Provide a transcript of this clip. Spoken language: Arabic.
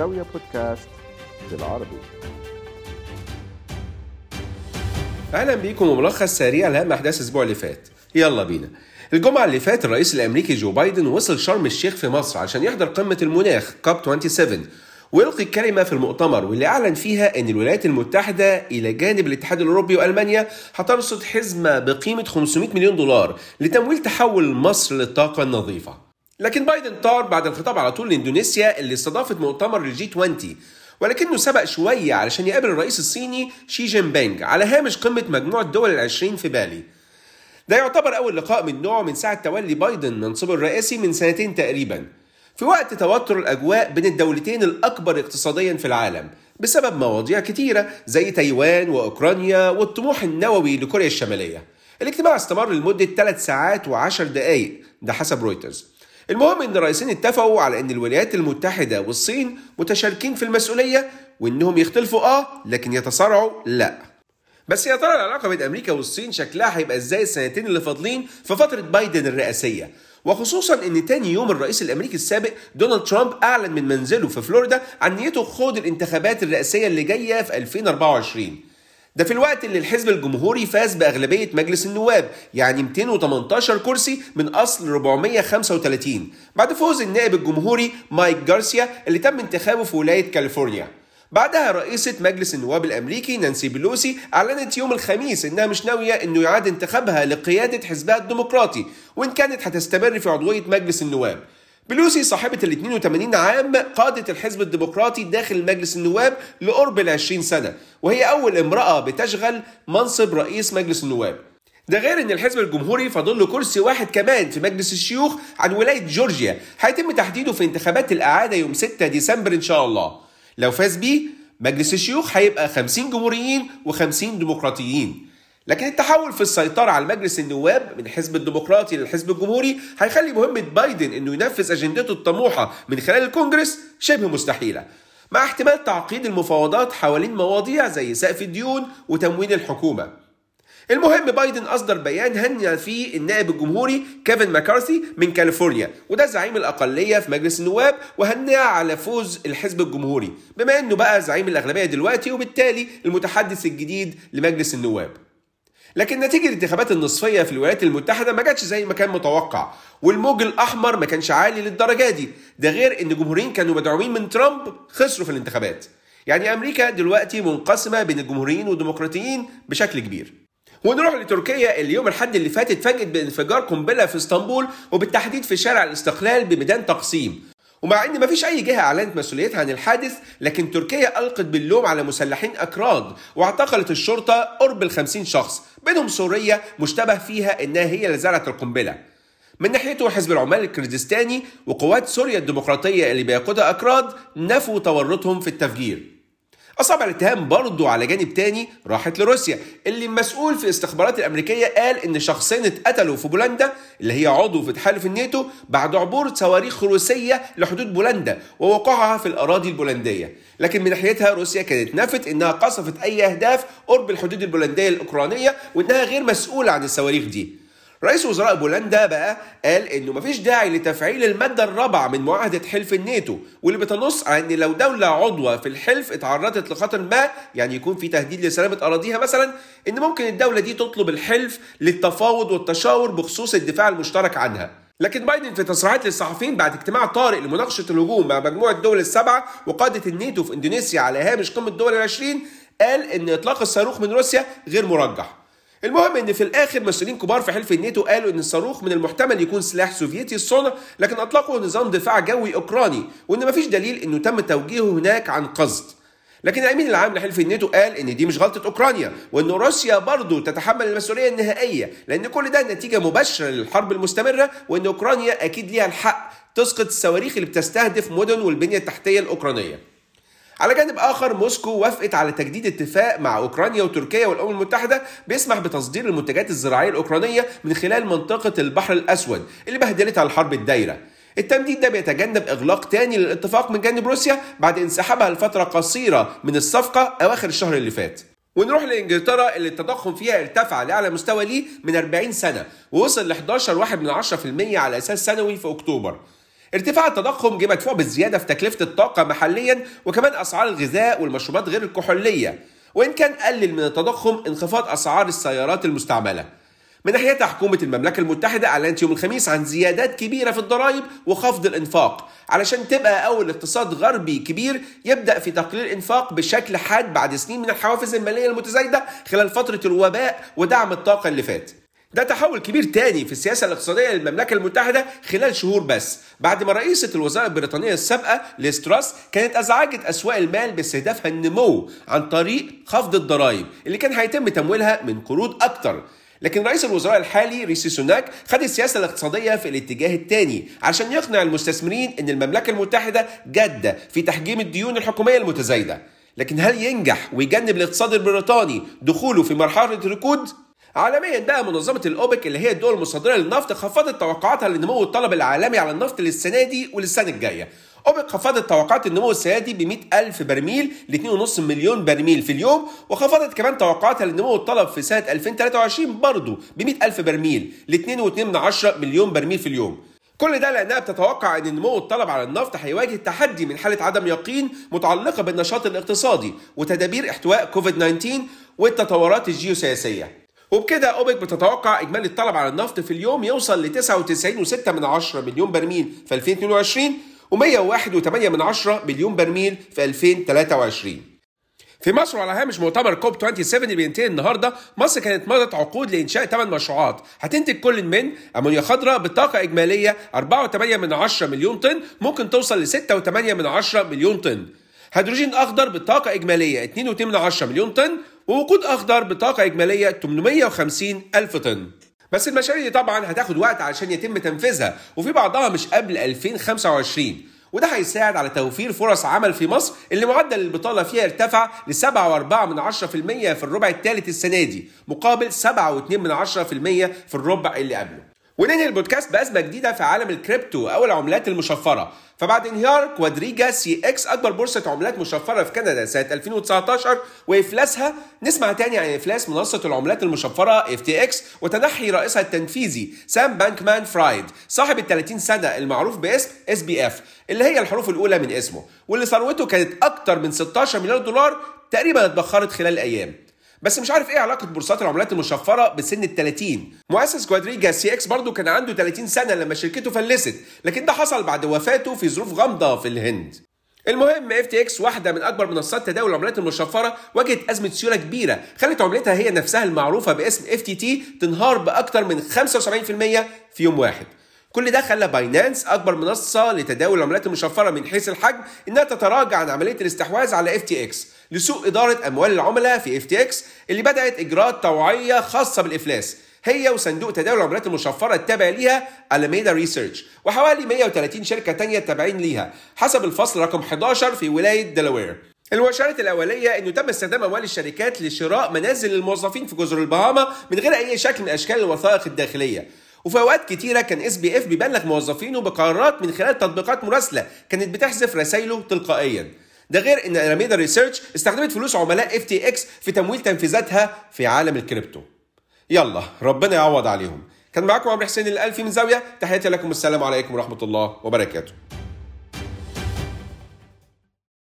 زاوية بودكاست بالعربي. أهلا بيكم وملخص سريع لاهم احداث الأسبوع اللي فات. يلا بينا. الجمعة اللي فات الرئيس الأمريكي جو بايدن وصل شرم الشيخ في مصر عشان يحضر قمة المناخ كاب 27 ويلقي كلمة في المؤتمر واللي أعلن فيها أن الولايات المتحدة إلى جانب الاتحاد الأوروبي وألمانيا هترصد حزمة بقيمة 500 مليون دولار لتمويل تحول مصر للطاقة النظيفة. لكن بايدن طار بعد الخطاب على طول لاندونيسيا اللي استضافت مؤتمر ال G 20 ولكنه سبق شوية علشان يقابل الرئيس الصيني شي جين بينج على هامش قمة مجموعة دول العشرين في بالي. ده يعتبر أول لقاء من نوعه من ساعة تولي بايدن منصبه الرئاسي من سنتين تقريبا. في وقت توتر الأجواء بين الدولتين الأكبر اقتصاديا في العالم بسبب مواضيع كتيرة زي تايوان وأوكرانيا والطموح النووي لكوريا الشمالية. الاجتماع استمر لمدة 3 ساعات و10 دقايق. ده حسب رويترز. المهم إن الرئيسين اتفقوا على إن الولايات المتحدة والصين متشاركين في المسؤولية وإنهم يختلفوا آه لكن يتصارعوا لا. بس يا ترى العلاقة بين أمريكا والصين شكلها هيبقى إزاي السنتين اللي فاضلين في فترة بايدن الرئاسية؟ وخصوصا إن تاني يوم الرئيس الأمريكي السابق دونالد ترامب أعلن من منزله في فلوريدا عن نيته خوض الانتخابات الرئاسية اللي جاية في 2024 ده في الوقت اللي الحزب الجمهوري فاز بأغلبية مجلس النواب يعني 218 كرسي من أصل 435 بعد فوز النائب الجمهوري مايك جارسيا اللي تم انتخابه في ولاية كاليفورنيا. بعدها رئيسة مجلس النواب الأمريكي نانسي بيلوسي أعلنت يوم الخميس إنها مش ناوية إنه يعاد انتخابها لقيادة حزبها الديمقراطي وإن كانت هتستمر في عضوية مجلس النواب. بلوسي صاحبة ال 82 عام قادت الحزب الديمقراطي داخل مجلس النواب لقرب ال 20 سنة وهي أول امرأة بتشغل منصب رئيس مجلس النواب. ده غير إن الحزب الجمهوري فاضل له كرسي واحد كمان في مجلس الشيوخ عن ولاية جورجيا هيتم تحديده في انتخابات الإعادة يوم 6 ديسمبر إن شاء الله. لو فاز بيه مجلس الشيوخ هيبقى 50 جمهوريين و50 ديمقراطيين. لكن التحول في السيطرة على مجلس النواب من الحزب الديمقراطي للحزب الجمهوري هيخلي مهمة بايدن إنه ينفذ أجندته الطموحة من خلال الكونجرس شبه مستحيلة. مع احتمال تعقيد المفاوضات حوالين مواضيع زي سقف الديون وتمويل الحكومة. المهم بايدن أصدر بيان هنى فيه النائب الجمهوري كيفن ماكارثي من كاليفورنيا وده زعيم الأقلية في مجلس النواب وهناه على فوز الحزب الجمهوري بما إنه بقى زعيم الأغلبية دلوقتي وبالتالي المتحدث الجديد لمجلس النواب. لكن نتيجة الانتخابات النصفية في الولايات المتحدة ما جاتش زي ما كان متوقع والموج الأحمر ما كانش عالي للدرجة دي. ده غير إن الجمهوريين كانوا مدعومين من ترامب خسروا في الانتخابات. يعني أمريكا دلوقتي منقسمة بين الجمهوريين والديمقراطيين بشكل كبير. ونروح لتركيا. اليوم الحد اللي فات اتفاجئت بانفجار قنبلة في إسطنبول وبالتحديد في شارع الاستقلال بميدان تقسيم. ومع إن مفيش أي جهة أعلنت مسؤوليتها عن الحادث لكن تركيا ألقت باللوم على مسلحين اكراد واعتقلت الشرطة قرب ال 50 شخص بينهم سوريا مشتبه فيها إنها هي اللي زرعت القنبلة. من ناحيته حزب العمال الكردستاني وقوات سوريا الديمقراطية اللي بيقودها اكراد نفوا تورطهم في التفجير. أصابع الاتهام برضه على جانب تاني راحت لروسيا. اللي مسؤول في الاستخبارات الأمريكية قال إن شخصين اتقتلوا في بولندا اللي هي عضو في تحالف الناتو بعد عبور صواريخ روسية لحدود بولندا ووقوعها في الأراضي البولندية. لكن من ناحيتها روسيا كانت نفت إنها قصفت أي أهداف قرب الحدود البولندية الأوكرانية وإنها غير مسؤولة عن الصواريخ دي. رئيس وزراء بولندا بقى قال إنه مفيش داعي لتفعيل المادة الرابعة من معاهدة حلف الناتو واللي بتنص على إن لو دولة عضوة في الحلف اتعرضت لخطر ما يعني يكون في تهديد لسلامة أراضيها مثلا إن ممكن الدولة دي تطلب الحلف للتفاوض والتشاور بخصوص الدفاع المشترك عنها. لكن بايدن في تصريحات للصحفيين بعد اجتماع طارئ لمناقشة الهجوم مع مجموعة الدول السبعة وقادة الناتو في إندونيسيا على هامش قمة الدول العشرين قال إن إطلاق الصاروخ من روسيا غير مرجح. المهم إن في الآخر مسؤولين كبار في حلف الناتو قالوا إن الصاروخ من المحتمل يكون سلاح سوفيتي الصنع لكن أطلقوا نظام دفاع جوي أوكراني وإن مفيش دليل إنه تم توجيهه هناك عن قصد. لكن الأمين العام لحلف الناتو قال إن دي مش غلطة أوكرانيا وإن روسيا برضه تتحمل المسؤولية النهائية لأن كل ده نتيجة مباشرة للحرب المستمرة وإن أوكرانيا أكيد ليها الحق تسقط الصواريخ اللي بتستهدف مدن والبنية التحتية الأوكرانية. على جانب آخر موسكو وافقت على تجديد اتفاق مع أوكرانيا وتركيا والأمم المتحدة بيسمح بتصدير المنتجات الزراعية الأوكرانية من خلال منطقة البحر الأسود اللي بهدلتها الحرب الدايرة. التمديد ده بيتجنب إغلاق تاني للاتفاق من جانب روسيا بعد انسحابها لفترة قصيرة من الصفقة أواخر الشهر اللي فات. ونروح لإنجلترا اللي التضخم فيها ارتفع لأعلى مستوى ليه من 40 سنة ووصل ل 11 واحد من 10% على أساس سنوي في أكتوبر. ارتفاع التضخم جه مدفوع بالزياده في تكلفة الطاقة محليا وكمان أسعار الغذاء والمشروبات غير الكحولية. وإن كان قلل من التضخم انخفاض أسعار السيارات المستعملة. من ناحيتها حكومة المملكة المتحدة أعلنت يوم الخميس عن زيادات كبيرة في الضرائب وخفض الإنفاق. علشان تبقى أول اقتصاد غربي كبير يبدأ في تقليل الإنفاق بشكل حاد بعد سنين من الحوافز المالية المتزايدة خلال فترة الوباء ودعم الطاقة اللي فات. ده تحول كبير تاني في السياسة الاقتصادية للمملكة المتحدة خلال شهور بس. بعد ما رئيسة الوزارة البريطانية السابقة ليستراس كانت أزعجت أسواق المال باستهدافها النمو عن طريق خفض الضرائب اللي كان هيتم تمويلها من قروض أكتر. لكن رئيس الوزراء الحالي ريسي سوناك خد السياسة الاقتصادية في الاتجاه الثاني عشان يقنع المستثمرين إن المملكة المتحدة جادة في تحجيم الديون الحكومية المتزايدة. لكن هل ينجح ويجنب الاقتصاد البريطاني دخوله في مرحلة ركود؟ عالميا بقى منظمة الأوبك اللي هي الدول المصدرة للنفط خفضت توقعاتها لنمو الطلب العالمي على النفط للسنة دي وللسنة الجاية. أوبك خفضت توقعات النمو السنة دي ب 100 ألف برميل ل 2.5 مليون برميل في اليوم وخفضت كمان توقعاتها لنمو الطلب في سنة 2023 برضه ب 100 ألف برميل ل 2.2 مليون برميل في اليوم. كل ده لأنها بتتوقع إن نمو الطلب على النفط هيواجه تحدي من حالة عدم يقين متعلقة بالنشاط الاقتصادي وتدابير إحتواء كوفيد 19 والتطورات الجيوسياسية. وبكده أوبك بتتوقع إجمالي الطلب على النفط في اليوم يوصل ل 99.6 مليون برميل في 2022 و101.8 مليون برميل في 2023 في مصر وعلى هامش مؤتمر كوب 27 اللي بينتهي النهارده مصر كانت مضت عقود لإنشاء 8 مشروعات. هتنتج كل من أمونيا خضراء بطاقه إجمالية 4.8 مليون طن ممكن توصل ل 6.8 مليون طن. هيدروجين أخضر بطاقة إجمالية 2.8 مليون طن ووقود أخضر بطاقة إجمالية 850 ألف طن. بس المشاريع دي طبعا هتاخد وقت علشان يتم تنفيذها وفي بعضها مش قبل 2025 وده هيساعد على توفير فرص عمل في مصر اللي معدل البطالة فيها ارتفع ل 7.4% في الربع الثالث السنة دي مقابل 7.2% في الربع اللي قبله. وننهي البودكاست بأزمة جديدة في عالم الكريبتو أو العملات المشفرة. فبعد انهيار Quadriga CX أكبر بورصة عملات مشفرة في كندا سنة 2019 وإفلاسها نسمع تاني عن إفلاس منصة العملات المشفرة FTX وتنحي رئيسها التنفيذي سام بانكمان فرايد صاحب ال 30 سنة المعروف باسم SBF اللي هي الحروف الأولى من اسمه واللي ثروته كانت أكتر من 16 مليار دولار تقريبا اتبخرت خلال الأيام بس مش عارف إيه علاقة بورصات العملات المشفرة بسن ال 30 مؤسس Quadriga CX برضه كان عنده 30 سنة لما شركته فلست لكن ده حصل بعد وفاته في ظروف غامضة في الهند. المهم FTX واحدة من أكبر منصات تداول العملات المشفرة واجهت أزمة سيولة كبيرة خلت عملتها هي نفسها المعروفة باسم FTT تنهار باكثر من 75% في يوم واحد. كل ده خلى Binance أكبر منصة لتداول العملات المشفرة من حيث الحجم إنها تتراجع عن عملية الاستحواذ على FTX. لسوء إدارة أموال العملاء في F اللي بدأت إجراءات طوعية خاصة بالإفلاس. هي وصندوق تداول العملات المشفرة التابع ليها Alameda Research وحوالي 130 شركة تانية تابعين ليها حسب الفصل رقم 11 في ولاية دلاوير المؤشرات الأولية إنه تم استخدام أموال الشركات لشراء منازل للموظفين في جزر البهاما من غير أي شكل من أشكال الوثائق الداخلية. وفي أوقات كتيرة كان SBF بيبلغ موظفينه بقرارات من خلال تطبيقات مراسلة كانت بتحذف رسائله تلقائيا. ده غير إن Alameda Research استخدمت فلوس عملاء FTX في تمويل تنفيذاتها في عالم الكريبتو. يلا ربنا يعوض عليهم. كان معاكم عمرو حسين الألفي من زاوية. تحياتي لكم. السلام عليكم ورحمة الله وبركاته.